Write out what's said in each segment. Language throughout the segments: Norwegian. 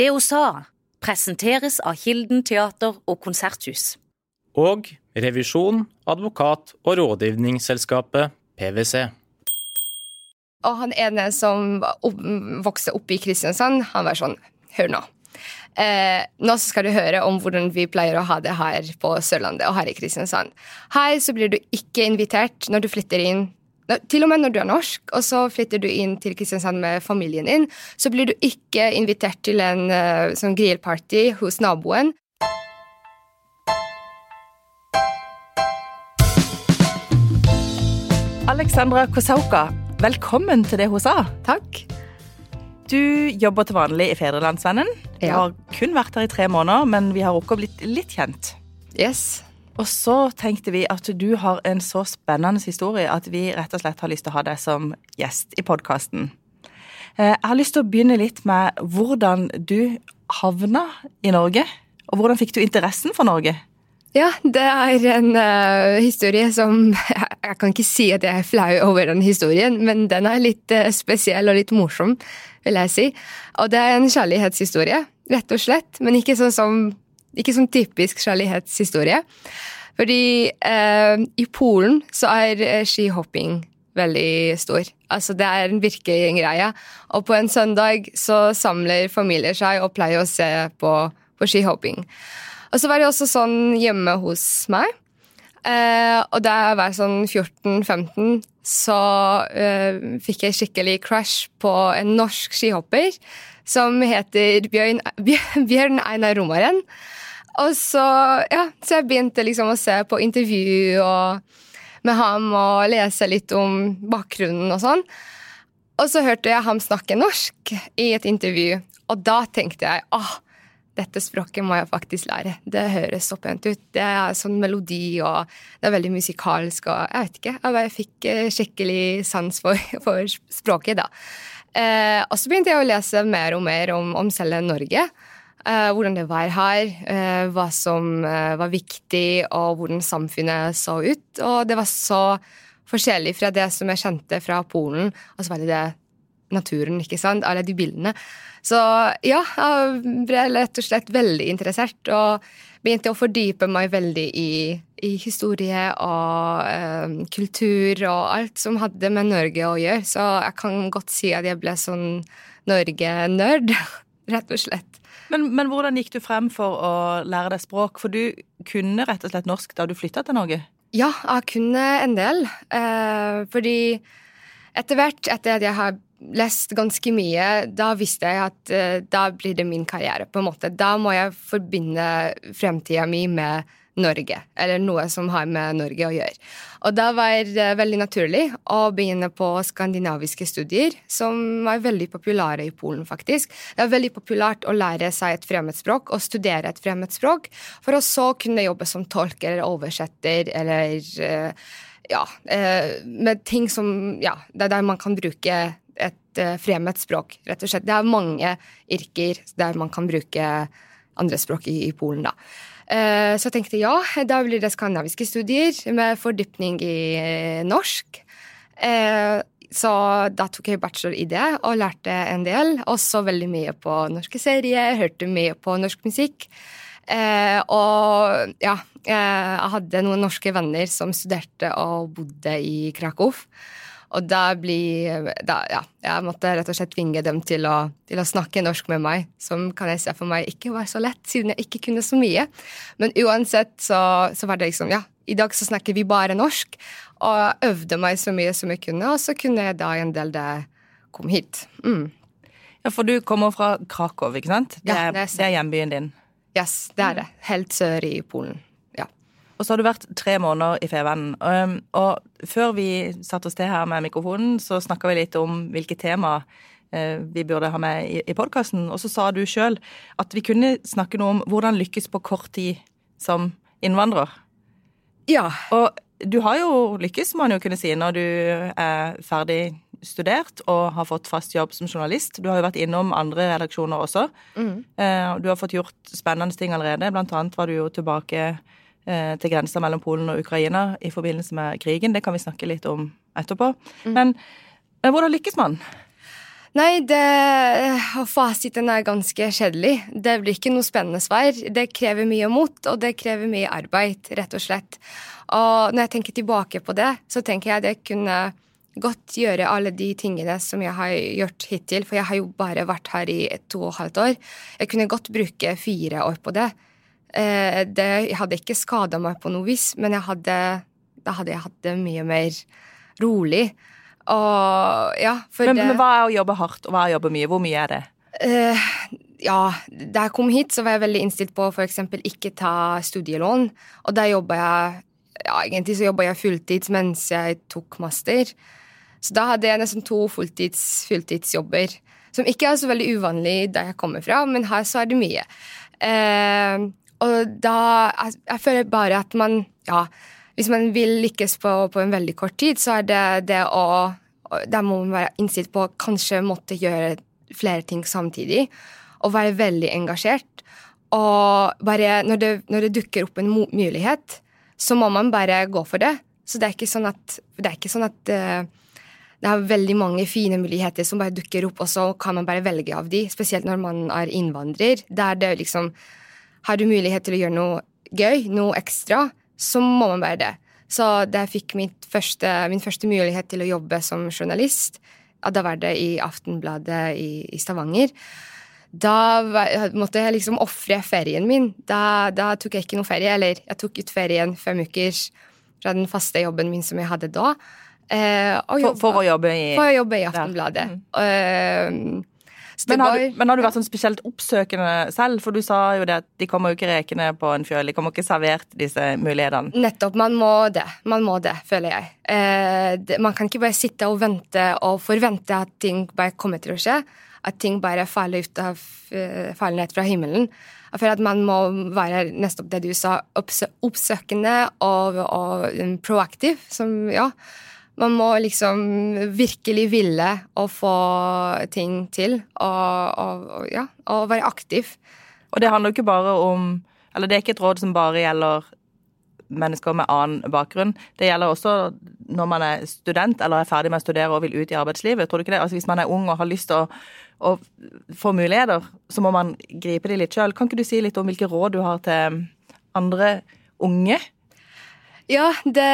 Det hun sa, presenteres av Kilden teater og konserthus. Og revisjon, advokat og rådgivningsselskapet PwC. Og han ene som vokste opp i Kristiansand, han var sånn Hør nå. Eh, nå skal du høre om hvordan vi pleier å ha det her på Sørlandet og her i Kristiansand. Her så blir du ikke invitert når du flytter inn til og med når du er norsk, og så flytter du inn til Kristiansand med familien din, så blir du ikke invitert til en uh, sånn grillparty hos naboen. Alexandra Kosauka, velkommen til det hun sa. Takk. Du jobber til vanlig i Fedrelandsvennen. Du Ja. har kun vært her i tre måneder, men vi har også blitt litt kjent. Yes. Og så tenkte vi at du har en så spennende historie at vi rett og slett har lyst til å ha deg som gjest i podkasten. Jeg har lyst til å begynne litt med hvordan du havna i Norge. Og hvordan fikk du interessen for Norge? Ja, det er en uh, historie som Jeg kan ikke si at jeg er flau over den historien, men den er litt uh, spesiell og litt morsom, vil jeg si. Og det er en kjærlighetshistorie, rett og slett. Men ikke sånn som ikke sånn typisk kjærlighetshistorie. Fordi eh, i Polen så er eh, skihopping veldig stor. Altså Det er en virkelig greie. Og på en søndag så samler familier seg og pleier å se på, på skihopping. Og så var det også sånn hjemme hos meg. Eh, og da jeg var sånn 14-15, så eh, fikk jeg skikkelig crush på en norsk skihopper som heter Bjørn, Bjørn Einar Romaren. Og så, ja, så jeg begynte liksom å se på intervju med ham og lese litt om bakgrunnen og sånn. Og så hørte jeg ham snakke norsk i et intervju, og da tenkte jeg åh, dette språket må jeg faktisk lære. Det høres så pent ut. Det er sånn melodi, og det er veldig musikalsk, og jeg vet ikke. Jeg bare fikk eh, skikkelig sans for, for språket, da. Eh, og så begynte jeg å lese mer og mer om, om selve Norge. Eh, hvordan det var her, eh, hva som eh, var viktig, og hvordan samfunnet så ut. Og det var så forskjellig fra det som jeg kjente fra Polen, og så var det det naturen, ikke sant? Alle de bildene. Så ja, jeg ble rett og slett veldig interessert, og begynte å fordype meg veldig i, i historie og eh, kultur og alt som hadde med Norge å gjøre. Så jeg kan godt si at jeg ble sånn Norge-nerd, rett og slett. Men, men hvordan gikk du frem for å lære deg språk? For du kunne rett og slett norsk da du flytta til Norge? Ja, jeg kunne en del. Eh, fordi etter hvert, etter at jeg har lest ganske mye, da visste jeg at eh, da blir det min karriere. på en måte. Da må jeg forbinde fremtida mi med Norge, eller noe som har med Norge å gjøre. Og da var det veldig naturlig å begynne på skandinaviske studier, som var veldig populære i Polen, faktisk. Det er veldig populært å lære seg et fremmedspråk og studere et fremmedspråk, for å så kunne jobbe som tolk eller oversetter eller eh, ja, eh, med ting som Ja, det er der man kan bruke et eh, fremmedspråk, rett og slett. Det er mange yrker der man kan bruke andre språk i, i Polen, da. Eh, Så jeg tenkte ja, da blir det skandinaviske studier med fordypning i eh, norsk. Eh, Så da tok jeg bachelor i det og lærte en del. Også veldig mye på norske serier, hørte mye på norsk musikk. Og ja, jeg hadde noen norske venner som studerte og bodde i Krakow. Og da blir da, Ja, jeg måtte rett og slett tvinge dem til å, til å snakke norsk med meg, som kan jeg se for meg ikke var så lett, siden jeg ikke kunne så mye. Men uansett så, så var det liksom Ja, i dag så snakker vi bare norsk. Og øvde meg så mye som jeg kunne, og så kunne jeg da en del det kom hit. Mm. Ja, For du kommer fra Krakow, ikke sant? Det Ja, er, det er det er hjembyen din. Yes, det er det. Helt sør i Polen. Og så har du vært tre måneder i Fevennen. Og før vi satte oss til her med mikrofonen, så snakka vi litt om hvilke tema eh, vi burde ha med i, podkasten. Og så sa du sjøl at vi kunne snakke noe om hvordan lykkes på kort tid som innvandrer. ja. Og du har jo lykkes, må man jo kunne si, når du er ferdig studert og har fått fast jobb som journalist. Du har jo vært innom andre redaksjoner også. Mm. Eh, Du har fått gjort spennende ting allerede. Blant annet var du jo tilbake til grensa mellom Polen og Ukraina i forbindelse med krigen. Det kan vi snakke litt om etterpå. Men, men hvordan lykkes man? Nei, det, fasiten er ganske kjedelig. Det blir ikke noe spennende svar. Det krever mye mot, og det krever mye arbeid, rett og slett. Og når jeg tenker tilbake på det, så tenker jeg det kunne godt gjøre alle de tingene som jeg har gjort hittil, for jeg har jo bare vært her i to og et halvt år. Jeg kunne godt bruke fire år på det. Eh, det jeg hadde ikke skada meg på noe vis, men hadde, da hadde jeg hatt det mye mer rolig. Og ja, men, det, men, hva er å jobbe hardt, og hva er å jobbe mye? Hvor mye er det? Uh, ja, da jeg kom hit, så var jeg veldig innstilt på å f.eks. ikke ta studielån. Og da jobba jeg ja, egentlig så jobba jeg fulltids mens jeg tok master. Så da hadde jeg nesten to fulltids, fulltidsjobber. Som ikke er så veldig uvanlig der jeg kommer fra, men her så er det mye. Uh, og da jeg, jeg føler bare at man Ja, hvis man vil lykkes på, på, en veldig kort tid, så er det det å Der må man være innstilt på kanskje måtte gjøre flere ting samtidig. Og være veldig engasjert. Og bare når det, når det dukker opp en mulighet, så må man bare gå for det. Så det er ikke sånn at, det er, ikke sånn at uh, det er veldig mange fine muligheter som bare dukker opp, og så kan man bare velge av de, spesielt når man er innvandrer. Der det liksom Har du mulighet til å gjøre noe gøy, noe ekstra, så må man være det. Så da jeg fikk første, min første mulighet til å jobbe som journalist, da var det i Aftenbladet i, i Stavanger. Da måtte jeg liksom ofre ferien min. Da, da, tok jeg ikke noe ferie. Eller jeg tok ut ferien fem uker fra den faste jobben min som jeg hadde da. Eh, for, for, å jobbe i For å jobbe i Aftenbladet. Mm. Uh, men har, du, men har, du, vært sånn spesielt oppsøkende selv? For du sa jo det at de kommer jo ikke rekende på en fjøl. De kommer ikke servert disse mulighetene. Nettopp. Man må det. Man må det, føler jeg. Eh, det, man kan ikke bare sitte og vente og forvente at ting bare kommer til å skje. At ting bare faller, ut av, uh, faller ned fra himmelen. Jeg føler at man må være nettopp det du sa, oppsøkende og, og proaktiv. Som, ja man må liksom virkelig ville å få ting til, og, og, ja, og være aktiv. Og det handler jo ikke bare om Eller det er ikke et råd som bare gjelder mennesker med annen bakgrunn. Det gjelder også når man er student eller er ferdig med å studere og vil ut i arbeidslivet. Tror du ikke det? Altså Hvis man er ung og har lyst til å, å få muligheter, så må man gripe de litt sjøl. Kan ikke du si litt om hvilke råd du har til andre unge ja, det,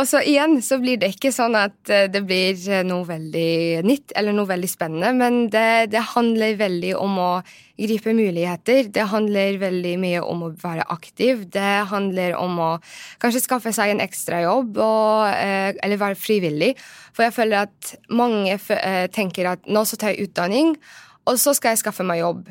også igjen så blir det ikke sånn at eh, det blir eh, noe veldig nytt eller noe veldig spennende, men det, det, handler veldig om å gripe muligheter. Det handler veldig mye om å være aktiv. Det handler om å kanskje skaffe seg en ekstrajobb eh, eller være frivillig. For jeg føler at mange tenker at nå så tar jeg utdanning, og så skal jeg skaffe meg jobb.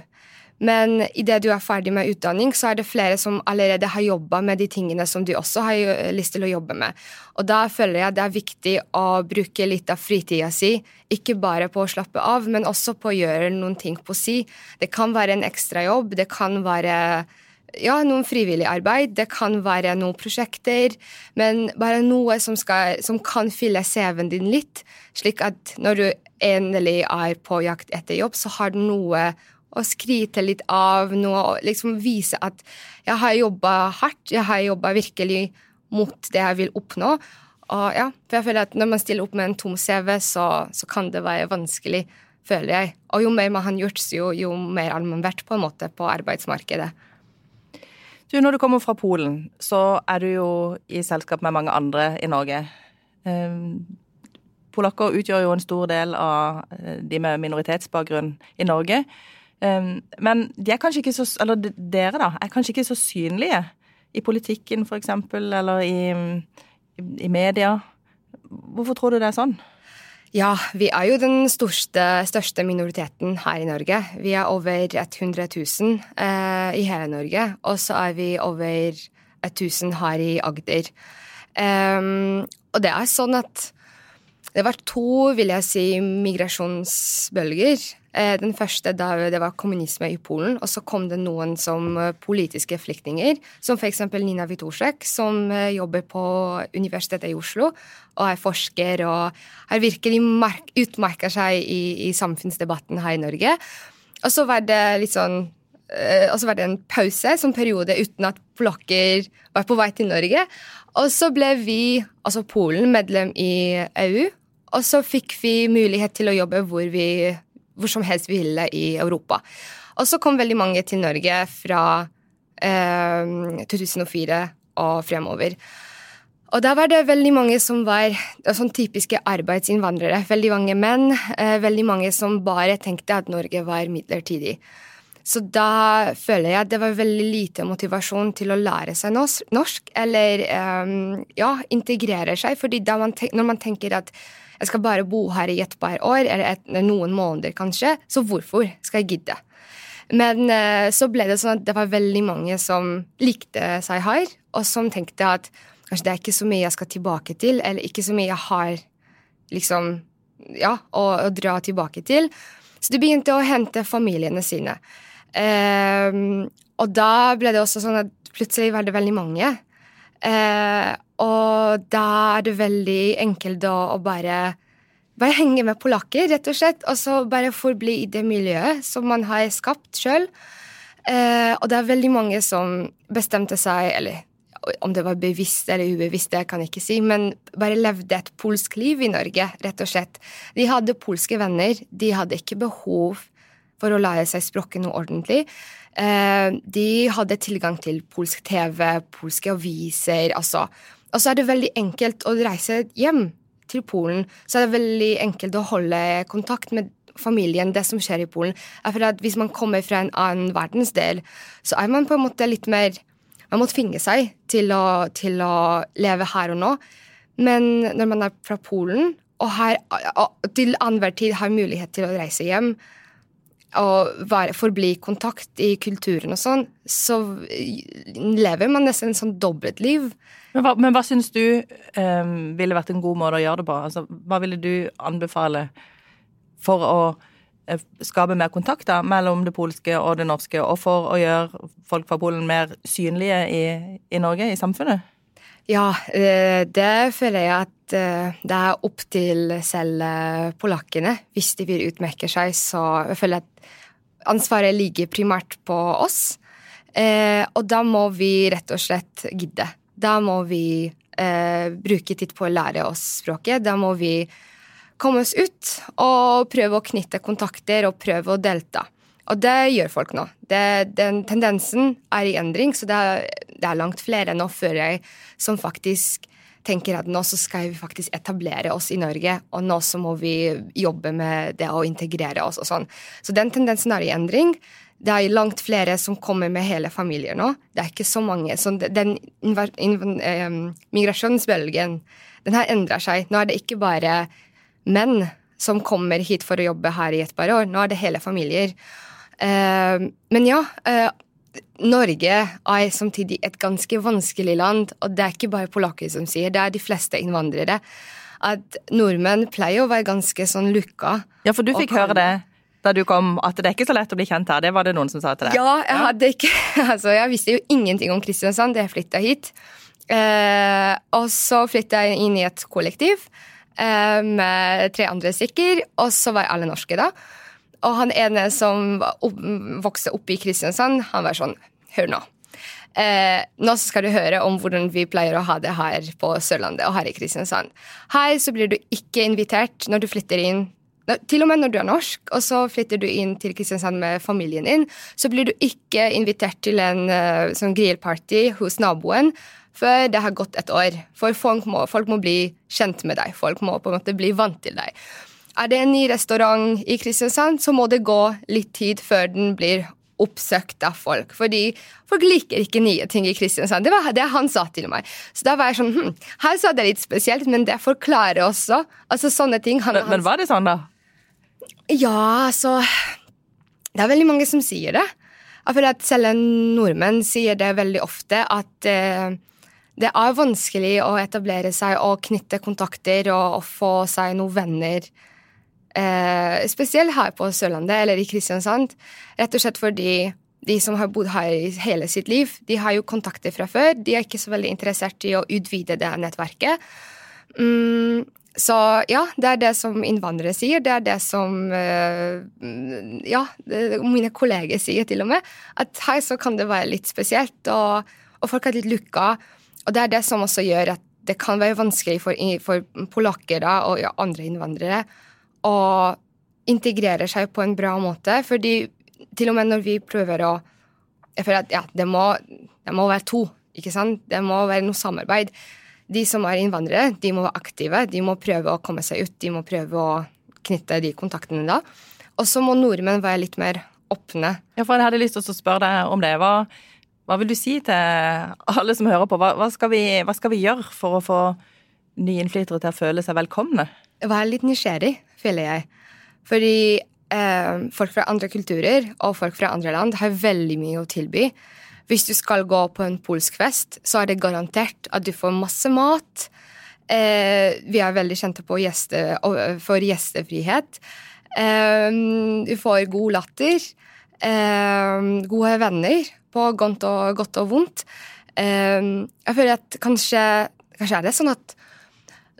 Men idet du er ferdig med utdanning, så er det flere som allerede har jobba med de tingene som du også har lyst til å jobbe med. Og da føler jeg det er viktig å bruke litt av fritida si, ikke bare på å slappe av, men også på å gjøre noen ting på si. Det kan være en ekstrajobb, det kan være ja, noen frivillig arbeid, det kan være noen prosjekter, men bare noe som, skal, som kan fylle CV-en din litt, slik at når du endelig er på jakt etter jobb, så har du noe å skryte litt av noe og liksom vise at jeg har jobba hardt, jeg har jobba virkelig mot det jeg vil oppnå. Og ja, for jeg føler at når man stiller opp med en tom CV, så, så kan det være vanskelig, føler jeg. Og jo mer man har gjort, jo, jo mer har man vært på en måte på arbeidsmarkedet. Du, Når du kommer fra Polen, så er du jo i selskap med mange andre i Norge. Um, polakker utgjør jo en stor del av eh, de med minoritetsbakgrunn i Norge. Um, men de er kanskje ikke så Eller dere, da, er kanskje ikke så synlige i politikken, eksempel, eller i, i media. Hvorfor tror du det er sånn? Ja, vi er jo den største, største minoriteten her i Norge. Vi er over 100 000 eh, i hele Norge, og så er vi over 1000 her i Agder. Um, og det er sånn at det har vært to, vil jeg si, migrasjonsbølger. Eh, den første da det var kommunisme i Polen, og så kom det noen som eh, politiske flyktninger, som f.eks. Nina Witoszek, som eh, jobber på Universitetet i Oslo og er forsker og har virkelig utmerka seg i, i, samfunnsdebatten her i Norge. Og så var det litt sånn og så var det en pause, som periode, uten at polakker var på vei til Norge. Og så ble vi, altså Polen, medlem i EU. Og så fikk vi mulighet til å jobbe hvor vi hvor som helst vi ville i Europa. Og så kom veldig mange til Norge fra eh, 2004 og fremover. Og da var det veldig mange som var sånn typiske arbeidsinnvandrere. Veldig mange menn. Eh, veldig mange som bare tenkte at Norge var midlertidig. Så da føler jeg at det var veldig lite motivasjon til å lære seg norsk, eller um, ja, integrere seg. fordi når man tenker at jeg skal bare bo her i et par år, eller et, noen måneder kanskje, så hvorfor skal jeg gidde? Men uh, så ble det sånn at det var veldig mange som likte seg her, og som tenkte at Kanskje det er ikke så mye jeg skal tilbake til, eller ikke så mye jeg har liksom ja, å, å dra tilbake til. Så de begynte å hente familiene sine. Um, og da ble det også sånn at plutselig var det veldig mange. Uh, og da er det veldig enkelt å, å bare, bare henge med polakker, rett og slett. Og så bare forbli i det miljøet som man har skapt sjøl. Eh, og det er veldig mange som bestemte seg, eller om det var bevisst eller ubevisst, det kan jeg ikke si, men bare levde et polsk liv i Norge, rett og slett. De hadde polske venner. De hadde ikke behov for å lære seg språket noe ordentlig. Eh, de hadde tilgang til polsk TV, polske aviser, altså. Og så er det veldig enkelt å reise hjem til Polen. Så er det veldig enkelt å holde kontakt med familien, det som skjer i Polen. For at Hvis man kommer fra en annen verdensdel, så er man på en måte litt mer man må tvinge seg til å, til å leve her og nå. Men når man er fra Polen, og her, til enhver tid har mulighet til å reise hjem og være, forbli i kontakt i kulturen og sånn, så lever man nesten en sånn dobbeltliv. Men hva, men hva syns du um, ville vært en god måte å gjøre det på? Altså, hva ville du anbefale for å Eh, skape mer kontakter mellom det polske og det norske, og for å gjøre folk fra Polen mer synlige i, i Norge, i samfunnet? Ja, eh, det føler jeg at eh, det er opp til selv polakkene. Hvis de vil utmerke seg, så jeg føler at ansvaret ligger primært på oss. Og da må vi rett og slett gidde. Da må vi bruke tid på å lære oss språket. Da må vi komme oss ut og prøve å knytte kontakter og prøve å delta. Og det gjør folk nå. Det, den tendensen er i endring, så det er, det er langt flere nå før jeg som faktisk tenker at nå så skal vi faktisk etablere oss i Norge, og nå så må vi jobbe med det å integrere oss og sånn. Så den tendensen er i endring. Det er langt flere som kommer med hele familier nå. Det er ikke så mange. Så den eh, migrasjonsbølgen den har endra seg. Nå er det ikke bare menn som kommer hit for å jobbe her i et par år. Nå er det hele familier. Men ja. Norge er samtidig et ganske vanskelig land, og det er ikke bare polakker som sier det, er de fleste innvandrere. At nordmenn pleier å være ganske sånn lukka. Ja, for du fikk høre det da du kom, at det er ikke så lett å bli kjent her. Det var det noen som sa til deg? Ja, jeg hadde ikke Altså, jeg visste jo ingenting om Kristiansand da jeg flytta hit. Eh, og så flytta jeg inn i et kollektiv. Eh, med tre andre stykker, og så var alle norske, da. Og han ene som vokste opp i Kristiansand, han var sånn Hør nå. Eh, nå skal du høre om hvordan vi pleier å ha det her på Sørlandet og her i Kristiansand. Her så blir du ikke invitert når du flytter inn til og med når du er norsk, og så flytter du inn til Kristiansand med familien din, så blir du ikke invitert til en uh, sånn grillparty hos naboen før det har gått et år. For folk må, folk må, bli kjent med deg. Folk må på en måte bli vant til deg. Er det en ny restaurant i Kristiansand, så må det gå litt tid før den blir oppsøkt av folk. Fordi folk liker ikke nye ting i Kristiansand. Det var det han sa til meg. Så da var jeg sånn hm, Her sa det litt spesielt, men det forklarer også altså sånne ting. Han, men, men var det sånn, da? Ja, altså Det er veldig mange som sier det. Jeg føler at selv en nordmenn sier det veldig ofte, at eh, det er vanskelig å etablere seg og knytte kontakter og, og få seg noen venner. Eh, spesielt her på Sørlandet eller i Kristiansand. Rett og slett fordi de som har bodd her i hele sitt liv, de har jo kontakter fra før. De er ikke så veldig interessert i å utvide det nettverket. Mm, så ja, det er det som innvandrere sier. Det er det som uh, Ja, mine kolleger sier til og med. At her så kan det være litt spesielt, og, og folk er litt lukka. Og det er det som også gjør at det kan være vanskelig for, for polakker og andre innvandrere å integrerer seg på en bra måte. Fordi til og med når vi prøver å Jeg føler at ja, det må, det må være to, ikke sant? Det må være noe samarbeid. De som er innvandrere, de må være aktive. De må prøve å komme seg ut. De må prøve å knytte de kontaktene da. Og så må nordmenn være litt mer åpne. Ja, for Jeg hadde lyst til å spørre deg om det. Hva, hva vil du si til alle som hører på? Hva, hva, skal vi, hva, skal vi, gjøre for å få nye innflyttere til å føle seg velkomne? Være litt nysgjerrig, føler jeg. Fordi eh, folk fra andre kulturer og folk fra andre land har veldig mye å tilby. Hvis du skal gå på en polsk fest, så er det garantert at du får masse mat. Eh, vi er veldig kjente gjeste, for gjestefrihet. Eh, du får god latter. Eh, gode venner på godt og, godt og vondt. Eh, jeg føler at kanskje, kanskje er det sånn at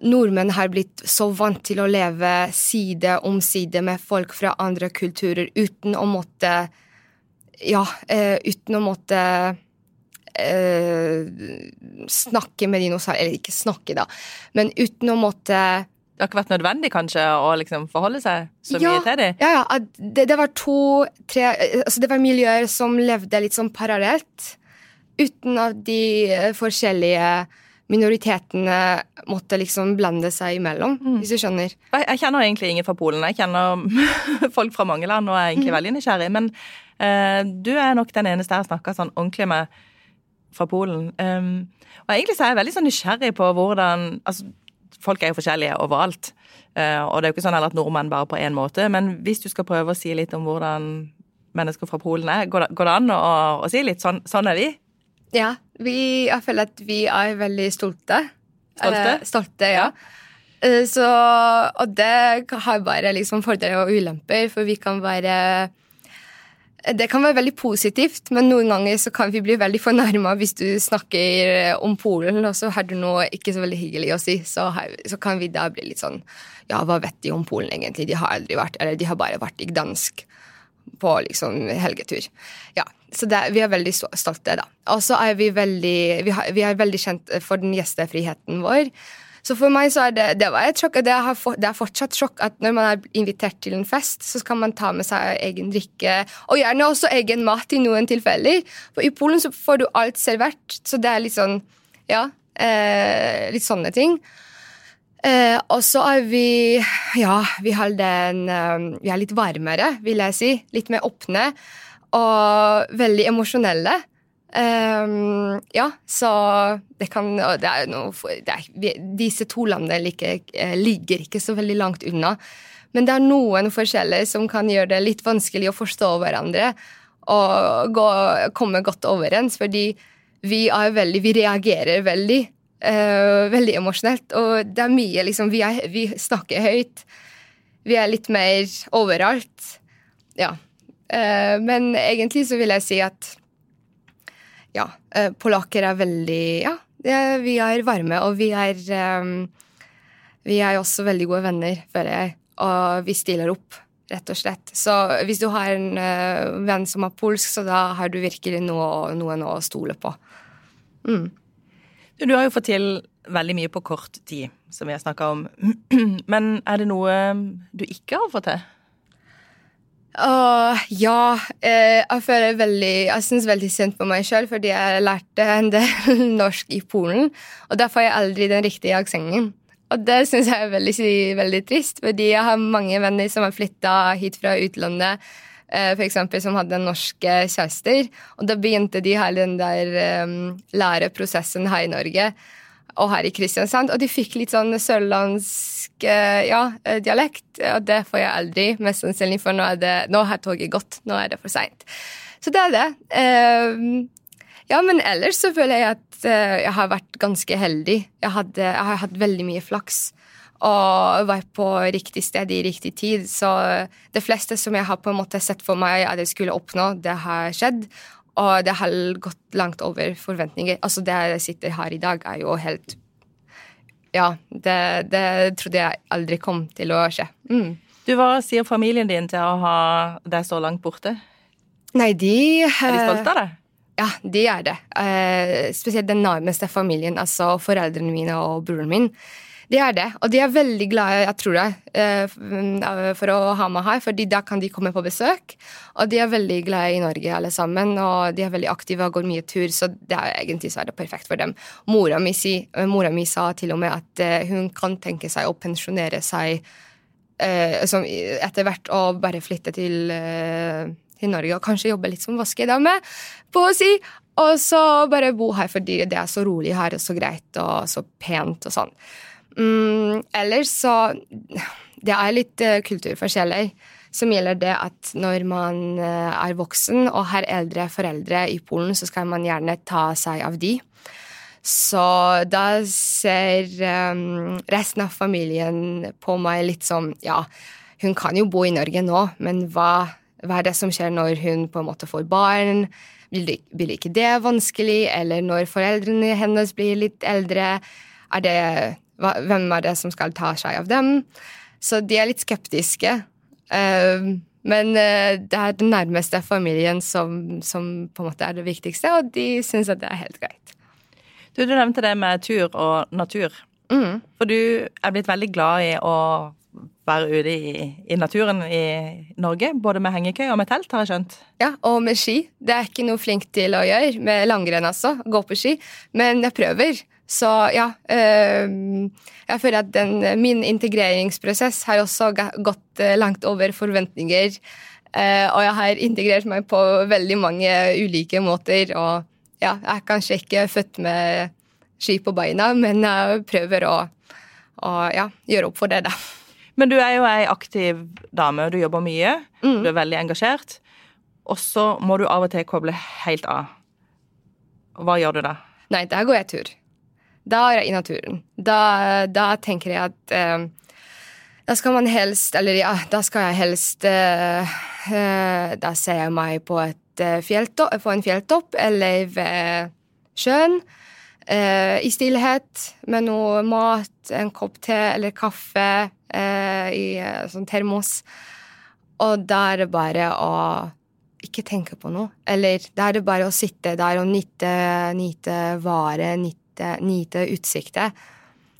nordmenn har blitt så vant til å leve side om side med folk fra andre kulturer uten å måtte Ja, uh, uten å måtte uh, snakke med de særlig Eller ikke snakke, da, men uten å måtte det har ikke vært nødvendig kanskje å liksom forholde seg så ja, mye til dem? Ja, ja. Det, det, var to, tre altså Det var miljøer som levde litt sånn parallelt. Uten at de forskjellige minoritetene måtte liksom blande seg imellom, mm. hvis du skjønner. Jeg kjenner egentlig ingen fra Polen. Jeg kjenner folk fra mange land og er egentlig mm. veldig nysgjerrig. Men uh, du er nok den eneste jeg har snakka sånn ordentlig med fra Polen. Um, og egentlig så er jeg veldig sånn nysgjerrig på hvordan altså, Folk er jo forskjellige overalt. Uh, og det er jo ikke sånn at nordmenn bare på én måte. Men hvis du skal prøve å si litt om hvordan mennesker fra Polen er, går det, går det an å, å si litt sånn, sånn er vi? Ja, vi, jeg føler at vi er veldig stolte. Stolte? Eh, stolte, ja. ja. så, og det har bare liksom fordeler og ulemper, for vi kan være det kan være veldig positivt, men noen ganger så kan vi bli veldig fornærma hvis du snakker om Polen, og så har du noe ikke så veldig hyggelig å si. Så, så, kan vi da bli litt sånn Ja, hva vet de om Polen, egentlig? De har aldri vært Eller de har bare vært i Gdansk på liksom helgetur. Ja, så det, vi er veldig stolte, da. Og så er vi veldig vi, har, vi, er veldig kjent for den gjestefriheten vår. Så for meg så er det, det var et sjokk, det, for, det, er fortsatt sjokk at når man er invitert til en fest, så skal man ta med seg egen drikke, og gjerne også egen mat i noen tilfeller. For i Polen så får du alt servert, så det er litt sånn Ja, eh, litt sånne ting. Eh, og så er vi Ja, vi, har den, eh, vi er litt varmere, vil jeg si. Litt mer åpne og veldig emosjonelle. Um, ja, så det kan det er noe, det er, Disse to landene like, eh, ligger ikke så veldig langt unna. Men det er noen forskjeller som kan gjøre det litt vanskelig å forstå hverandre og gå, komme godt overens, fordi vi er veldig Vi reagerer veldig. Uh, veldig emosjonelt. Og det er mye liksom vi, er, vi snakker høyt. Vi er litt mer overalt. Ja. Eh, men egentlig så vil jeg si at ja, eh, polakker er veldig Ja, vi er varme, og vi er um, Vi er også veldig gode venner, føler jeg. Og vi stiller opp, rett og slett. Så hvis du har en venn som er polsk, så da har du virkelig noe, noen å stole på. Mm. Du har jo fått til veldig mye på kort tid, som vi har snakka om. Men er det noe du ikke har fått til? Uh, ja. Eh, jeg føler veldig Jeg syns veldig synd på meg sjøl, fordi jeg lærte en del norsk i Polen. Og da får jeg aldri den riktige aksenten. Og det syns jeg er veldig, veldig, trist, fordi jeg har mange venner som har flytta hit fra utlandet, eh, eksempel, som hadde norske kjærester. Og da begynte de hele den der um, læreprosessen her i Norge og her i Kristiansand. Og de fikk litt sånn sørlandsk ja, eh, dialekt, og det får jeg aldri, mest sannsynlig, for nå, er det, nå har toget gått. Nå er det for seint. Så det er det. Uh, ja, men ellers så føler jeg at jeg har vært ganske heldig. Jeg, hadde, jeg, har hatt veldig mye flaks. Og var på riktig sted i riktig tid. Så det fleste som jeg har på en måte sett for meg at jeg skulle oppnå, det har skjedd. Og det har gått langt over forventninger. Altså, det jeg sitter her i dag, er jo helt Ja, det, det trodde jeg aldri kom til å skje. Mm. Du, Hva sier familien din til å ha deg så langt borte? Nei, de Er de stolte av deg? Ja, de er det. Eh, spesielt den nærmeste familien, altså foreldrene mine og broren min. De er det, og de er veldig glade, jeg tror det, eh, for å ha meg her, fordi da kan de komme på besøk. Og de er veldig glade i Norge, alle sammen, og de er veldig aktive og går mye tur, så det er egentlig så er det perfekt for dem. Mora mi, si, mora mi sa til og med at eh, hun kan tenke seg å pensjonere seg eh, etter hvert og bare flytte til, til Norge og kanskje jobbe litt som vaskedame, på å si. Og så bare bo her fordi det er så rolig her og så greit og så pent og sånn. Mm, ellers så Det er litt uh, kulturforskjeller som gjelder det at når man uh, er voksen og har eldre foreldre i Polen, så skal man gjerne ta seg av de. Så da ser um, resten av familien på meg litt som Ja, hun kan jo bo i Norge nå, men hva, hva er det som skjer når hun på en måte får barn? Blir, blir ikke det vanskelig? Eller når foreldrene hennes blir litt eldre? Er det hvem er det som skal ta seg av dem? Så de er litt skeptiske. Uh, men uh, det er den nærmeste familien som, som, på en måte er det viktigste, og de syns at det er helt greit. Du, du nevnte det med tur og natur. Mm. For du er blitt veldig glad i å være ute i, i, naturen i Norge, både med hengekøye og med telt, har jeg skjønt? Ja, og med ski. Det er ikke noe flink til å gjøre, med langrenn altså, gå på ski, men jeg prøver. Så ja. Øh, jeg føler at den, min integreringsprosess har også gått eh, langt over forventninger. Øh, og jeg har integrert meg på veldig mange ulike måter. Og ja, jeg er kanskje ikke født med ski på beina, men jeg prøver å, å ja, gjøre opp for det, da. Men du er jo ei aktiv dame, og du jobber mye. Mm. Du er veldig engasjert. Og så må du av og til koble helt av. Hva gjør du da? Nei, da går jeg tur. Da er jeg i naturen. Da, da tenker jeg at eh, da skal man helst Eller ja, da skal jeg helst uh, uh, Da ser jeg meg på, et, fjelltopp, på en fjelltopp eller ved sjøen. I stillhet med noe mat, en kopp te eller kaffe i sånn termos. Og da er det bare å ikke tenke på noe. Eller da er det bare å sitte der og nyte, nyte vare, nyte nyte, nyte utsiktet.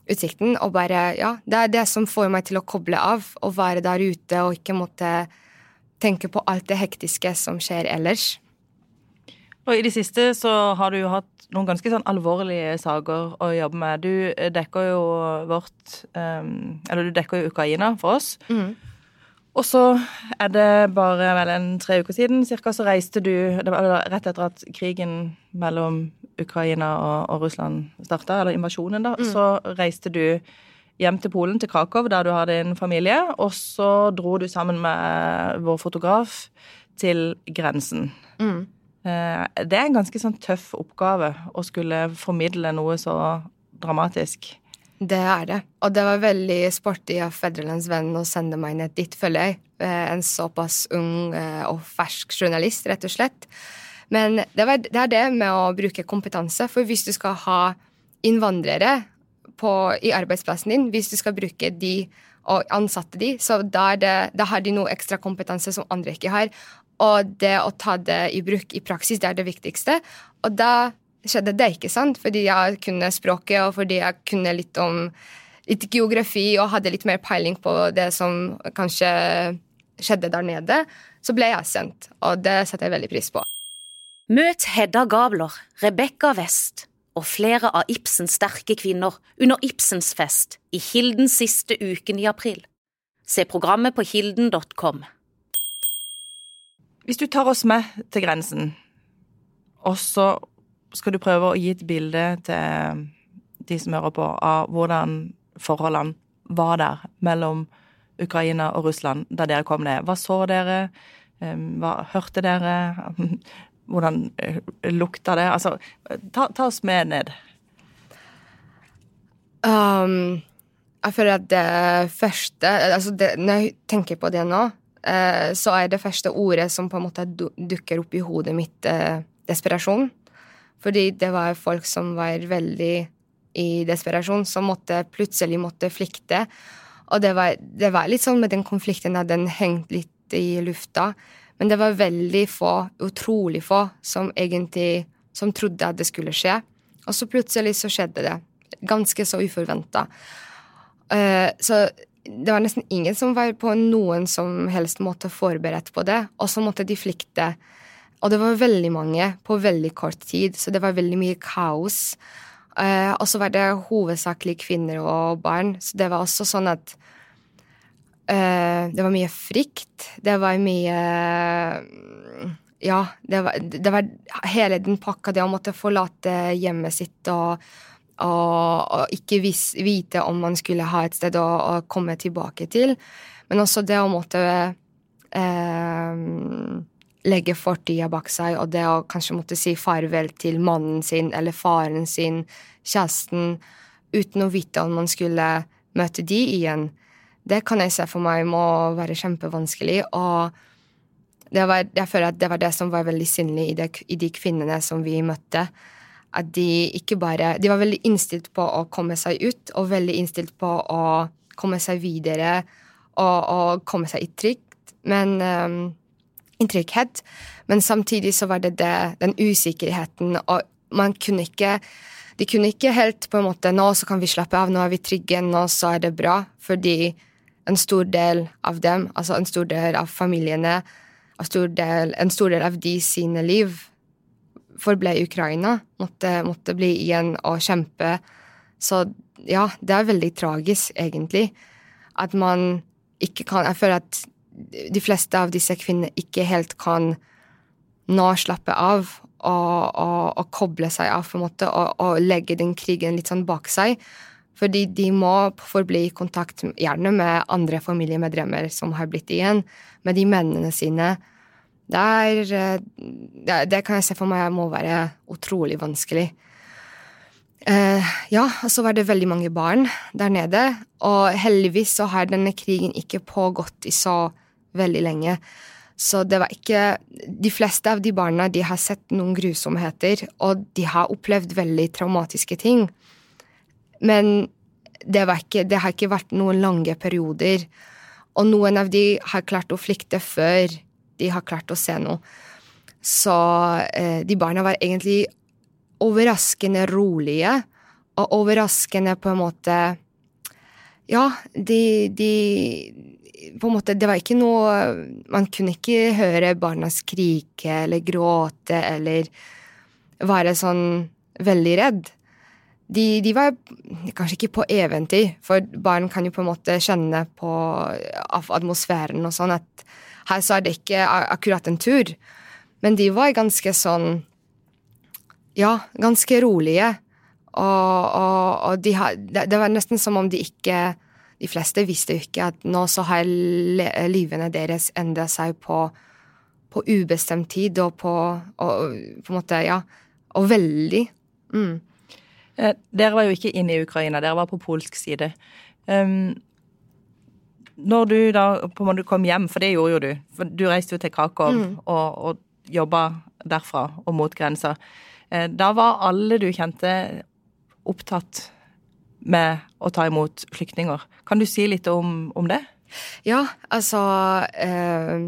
Utsikten og bare Ja, det er det som får meg til å koble av og være der ute og ikke måtte tenke på alt det hektiske som skjer ellers. Og i det siste så har du jo hatt noen ganske sånn alvorlige saker å jobbe med. Du dekker jo vårt um, Eller du dekker jo Ukraina for oss. Mm. Og så er det bare vel en tre uker siden cirka, så reiste du Det var rett etter at krigen mellom Ukraina og, og Russland starta, eller invasjonen, da, mm. så reiste du hjem til Polen, til Krakow, der du har din familie. Og så dro du sammen med vår fotograf til grensen. Mm. Eh, det er en ganske sånn tøff oppgave å skulle formidle noe så dramatisk. Det er det. Og det var veldig sporty av Fedrelandsvennen å sende meg ned dit, føler jeg. Eh, en såpass ung eh, og fersk journalist, rett og slett. Men det, var, det er det med å bruke kompetanse. For hvis du skal ha innvandrere på, i arbeidsplassen din, hvis du skal bruke de og ansatte de, så da, det, da har de noe ekstra kompetanse som andre ikke har. Og det å ta det i bruk i praksis, det er det viktigste. Og da skjedde det, ikke sant? Fordi jeg kunne språket, og fordi jeg kunne litt om litt geografi og hadde litt mer peiling på det som kanskje skjedde der nede, så ble jeg sendt. Og det setter jeg veldig pris på. Møt Hedda Gabler, Rebekka West og flere av Ibsens sterke kvinner under Ibsens fest i Kilden siste uken i april. Se programmet på kilden.com. Hvis du tar oss med til grensen, og så skal du prøve å gi et bilde til de som hører på, av hvordan forholdene var der mellom Ukraina og Russland da dere kom ned. Hva så dere? Hva hørte dere? Hvordan eh, lukta det? Altså, ta, ta oss med ned. Um, jeg føler at det første altså det, Når jeg tenker på det nå, uh, så er det første ordet som på en måte dukker opp i hodet mitt, uh, desperasjon. Fordi det var folk som var veldig i desperasjon, som måtte, plutselig måtte flykte. Og det var, det var litt sånn med den konflikten at den hengte litt i lufta. Men det var veldig få, utrolig få, som egentlig som trodde at det skulle skje. Og så plutselig så skjedde det. Ganske så uforventa. Uh, så det var nesten ingen som var på noen som helst måte forberedt på det. Og så måtte de flykte. Og det var veldig mange på veldig kort tid, så det var veldig mye kaos. Uh, og så var det hovedsakelig kvinner og barn, så det var også sånn at uh, Det var mye frykt. Det var mye Ja, det var, det var hele den pakka, det å måtte forlate hjemmet sitt og og, og ikke vis, vite om man skulle ha et sted å, å, komme tilbake til. Men også det å måtte eh, legge fortida bak seg, og det å kanskje måtte si farvel til mannen sin eller faren sin, kjæresten, uten å vite om man skulle møte de igjen. Det kan jeg se for meg må være kjempevanskelig. og var, jeg føler at det var det som var veldig synlig i, i de kvinnene som vi møtte at de ikke bare De var veldig innstilt på å komme seg ut, og veldig innstilt på å komme seg videre og, og komme seg i trygt, men um, trygghet. Men samtidig så var det, det den usikkerheten, og man kunne ikke De kunne ikke helt på en måte Nå så kan vi slappe av, nå er vi trygge, nå så er det bra. Fordi en stor del av dem, altså en stor del av familiene, en stor del, en stor del av de sine liv, forble i Ukraina. Måtte, måtte, bli igjen og kjempe. Så ja, det er veldig tragisk, egentlig. At man ikke kan Jeg føler at de fleste av disse kvinnene ikke helt kan nå slappe av og, og, og koble seg av, på en måte, og, og, legge den krigen litt sånn bak seg. Fordi de må forbli i kontakt, gjerne med andre familiemedlemmer som har blitt igjen, med de mennene sine det, er, eh, det, det kan jeg se for meg må være utrolig vanskelig. Uh, ja, og så var det veldig mange barn der nede, og heldigvis så har denne krigen ikke pågått i så veldig lenge. Så det var ikke De fleste av de barna de har sett noen grusomheter, og de har opplevd veldig traumatiske ting. Men det, ikke, det har ikke vært noen lange perioder. Og noen av de har klart å flykte før de har klart å se noe. Så eh, de barna var egentlig overraskende rolige, og overraskende på en måte Ja, de, de på en måte, Det var ikke noe Man kunne ikke høre barna skrike eller gråte eller være sånn veldig redd. De, de, var kanskje ikke på eventyr, for barn kan jo på en måte kjenne på atmosfæren og sånn at her så er det ikke akkurat en tur. Men de var ganske sånn Ja, ganske rolige. Og, og, og de det var nesten som om de ikke De fleste visste jo ikke at nå så har livene deres endret seg på, på ubestemt tid og på og, på en måte, ja. Og veldig. Mm. Eh, dere var jo ikke inne i Ukraina, dere var på polsk side. Um, når du da på en måte kom hjem, for det gjorde jo du, for du reiste jo til Krakow mm. og, og jobba derfra og mot grensa, eh, da var alle du kjente opptatt med å ta imot flyktninger. Kan du si litt om, om det? Ja, altså eh,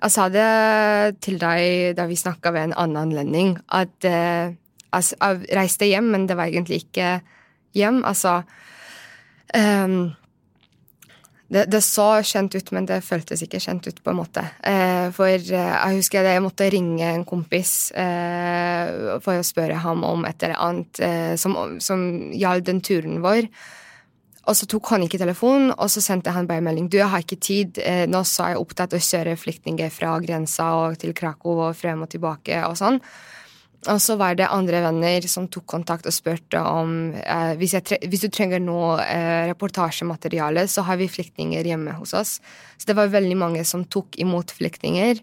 Jeg sa det til deg da vi snakka ved en annen anledning, at eh, altså, jeg reiste hjem, men det var egentlig ikke hjem. Altså eh, det, det, så kjent ut, men det føltes ikke kjent ut, på en måte. Eh, for eh, jeg husker jeg måtte ringe en kompis eh, for å spørre ham om et eller annet som, som gjaldt den turen vår. Og så tok han ikke telefonen, og så sendte han bare melding. Du, jeg har ikke tid. Nå så er jeg opptatt av å kjøre flyktninger fra grensa og til Krakow og frem og tilbake og sånn. Og så var det andre venner som tok kontakt og spurte om eh, hvis, hvis, du trenger noe eh, reportasjemateriale, så har vi flyktninger hjemme hos oss. Så det var veldig mange som tok imot flyktninger.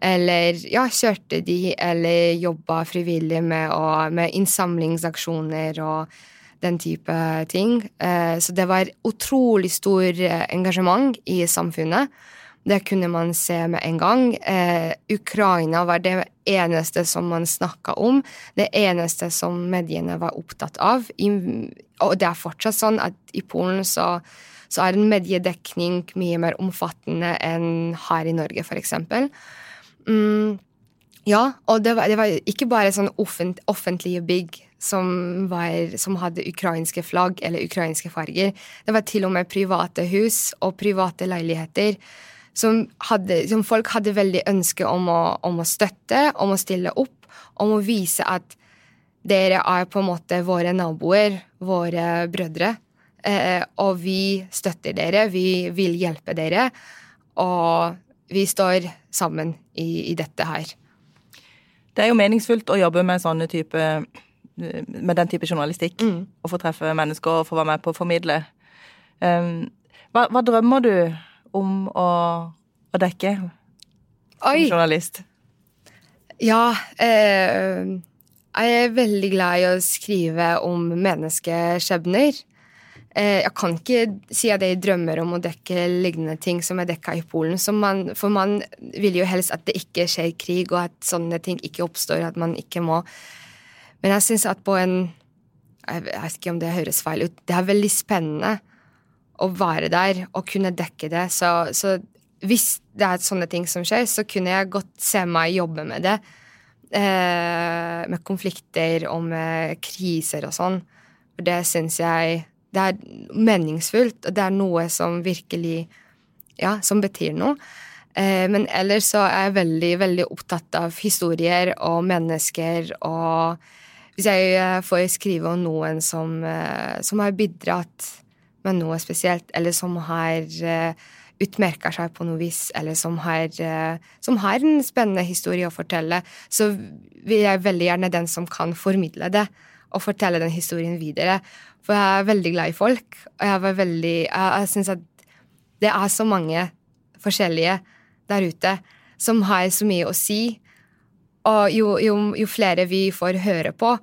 Eller ja, kjørte de, eller jobba frivillig med, og, med innsamlingsaksjoner og den type ting. Eh, så det var utrolig stor eh, engasjement i samfunnet. Det kunne man se med en gang. Eh, Ukraina var det eneste som man snakka om, det eneste som mediene var opptatt av. I, og det er fortsatt sånn at i Polen så, så er en mediedekning mye mer omfattende enn her i Norge, f.eks. Mm, Ja, og det var, det var ikke bare sånn offent, offentlige bygg som, var, som, hadde ukrainske flagg eller ukrainske farger. Det var til og med private hus og private leiligheter som, hadde, som folk hadde veldig ønske om å, om å, støtte, om å stille opp, om å vise at dere er på en måte våre naboer, våre brødre. Eh, og vi støtter dere, vi vil hjelpe dere. Og vi står sammen i, i dette her. Det er jo meningsfullt å jobbe med sånne type med den type journalistikk. Mm. Og få treffe mennesker og få være med på å formidle. Um, hva, hva, drømmer du om å, å dekke som journalist? Ja eh, Jeg er veldig glad i å skrive om menneskeskjebner. Eh, jeg kan ikke si at jeg drømmer om å dekke lignende ting som er dekka i Polen. Man, for man vil jo helst at det ikke skjer krig, og at sånne ting ikke oppstår. At man ikke må Men jeg syns at på en Jeg vet ikke om det høres feil ut. Det er veldig spennende å være der og kunne dekke det. Så, så hvis det er sånne ting som skjer, så kunne jeg godt se meg jobbe med det. Eh, med konflikter og med kriser og sånn. For det syns jeg det er meningsfullt, og det er noe som virkelig Ja, som betyr noe. Eh, men ellers så er jeg veldig, veldig opptatt av historier og mennesker og Hvis jeg eh, får skrive om noen som, eh, som har bidratt med noe spesielt, eller som har utmerka seg på noe vis, eller som har, som har, en spennende historie å fortelle, så vil jeg veldig gjerne den som kan formidle det og fortelle den historien videre. For jeg er veldig glad i folk, og jeg var jeg syns at det er så mange forskjellige der ute som har så mye å si. Og jo, jo, jo flere vi får høre på,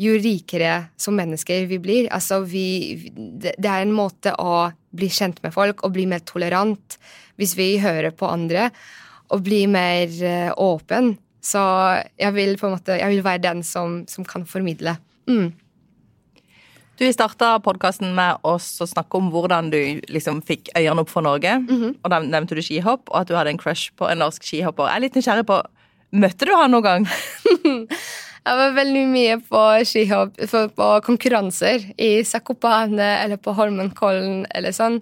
jo rikere som mennesker vi blir. Altså, vi Det er en måte å bli kjent med folk og bli mer tolerant hvis vi hører på andre, og bli mer uh, åpen. Så jeg vil på en måte Jeg vil være den som, som kan formidle. Mm. Du, starta podkasten med oss å snakke om hvordan du liksom fikk øynene opp for Norge. Mm -hmm. Og Da nevnte du skihopp, og at du hadde en crush på en norsk skihopper. Jeg er litt nysgjerrig på Møtte du han noen gang? jeg var veldig mye på skihopp, på konkurranser i Zakopane eller på Holmenkollen eller sånn.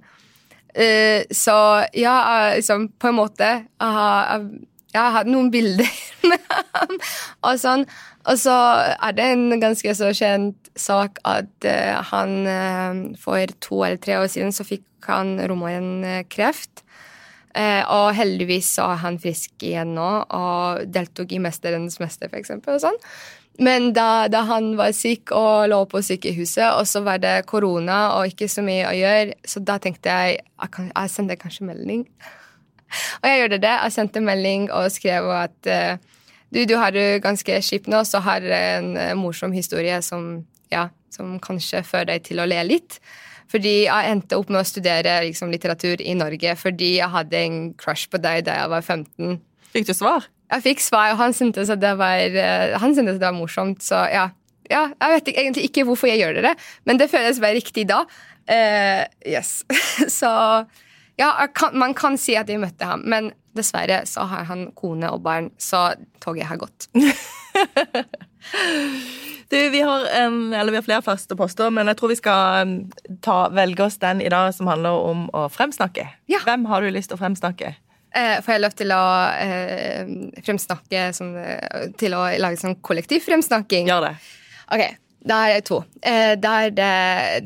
Uh, så ja, liksom, på en måte Jeg har, jeg har hatt noen bilder og sånn. Og så er det en ganske så kjent sak at uh, han uh, for to eller tre år siden så fikk han romoren uh, kreft. Og heldigvis så er han frisk igjen nå og deltok i 'Mesterens mester', og sånn. Men da, da, han var syk og lå på sykehuset, og så var det korona og ikke så mye å gjøre, så da tenkte jeg jeg, kan, jeg sender kanskje melding. og jeg gjorde det. Jeg sendte melding og skrev at du, du har det ganske kjipt nå, så har en uh, morsom historie som, ja, som kanskje fører deg til å le litt. Fordi jeg endte opp med å studere liksom, litteratur i Norge fordi jeg hadde en crush på deg da jeg var 15. Fikk du svar? Jeg fikk svar, og han syntes at det var, uh, han syntes at det var morsomt. Så ja. ja. Jeg vet egentlig ikke hvorfor jeg gjør det, men det føles bare riktig da. Uh, yes. så ja, kan, man kan si at jeg møtte ham, men dessverre så har han kone og barn, så toget har gått. du, vi har, en, eller vi har flere faste poster, men jeg tror vi skal um, ta, velge oss den i dag som handler om å fremsnakke. Ja. Hvem har du lyst til å fremsnakke? Eh, får jeg lov til å eh, fremsnakke som, Til å lage sånn kollektiv fremsnakking? Gjør det. Ok, da har jeg to. Eh, der det,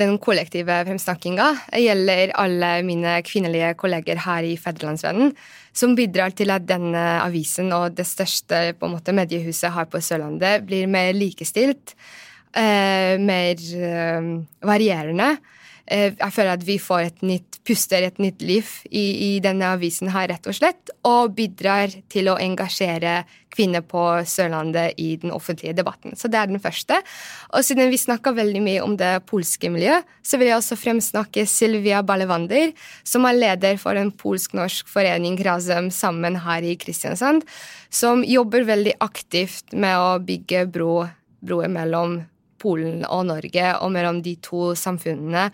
den kollektive fremsnakkinga gjelder alle mine kvinnelige kolleger her i Fedrelandsvennen, som bidrar til at denne avisen og det største måte, mediehuset har på Sørlandet blir mer likestilt, eh, mer eh, varierende jeg føler at vi får et nytt puster, et nytt liv i, i, denne avisen her, rett og slett. Og bidrar til å engasjere kvinner på Sørlandet i den offentlige debatten. Så det er den første. Og siden vi snakka veldig mye om det polske miljøet, så vil jeg også fremsnakke Sylvia Balevander, som er leder for en polsk-norsk forening Razem sammen her i Kristiansand, som jobber veldig aktivt med å bygge bro, broer mellom Polen og Norge og mellom de to samfunnene.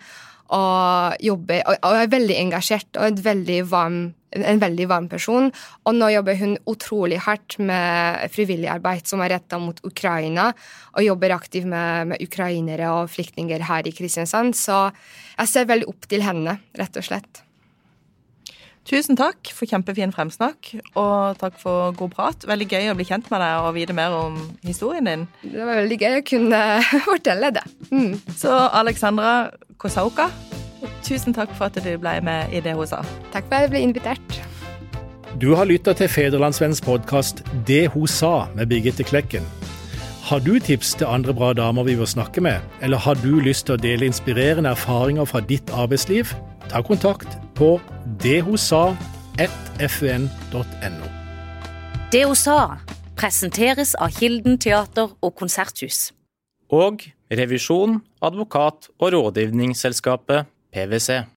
Og jobber og, er veldig engasjert og et veldig varm en veldig varm person. Og nå jobber hun utrolig hardt med frivillig arbeid som er retta mot Ukraina, og jobber aktivt med, med, ukrainere og flyktninger her i Kristiansand. Så jeg ser veldig opp til henne, rett og slett. Tusen takk for kjempefin fremsnakk, og takk for god prat. Veldig gøy å bli kjent med deg og vite mer om historien din. Det var veldig gøy å kunne fortelle det. Mm. Så Alexandra Kosauka, tusen takk for at du ble med i det hun sa. Takk for at jeg ble invitert. Du har lytta til Federlandsvennens podkast Det hun sa med Birgitte Klekken. Har du tips til andre bra damer vi bør snakke med, eller har du lyst til å dele inspirerende erfaringer fra ditt arbeidsliv? Ta kontakt på dethosa.fun.no. Det hun sa presenteres av Kilden teater og konserthus. Og revisjon, advokat og rådgivningsselskapet PwC.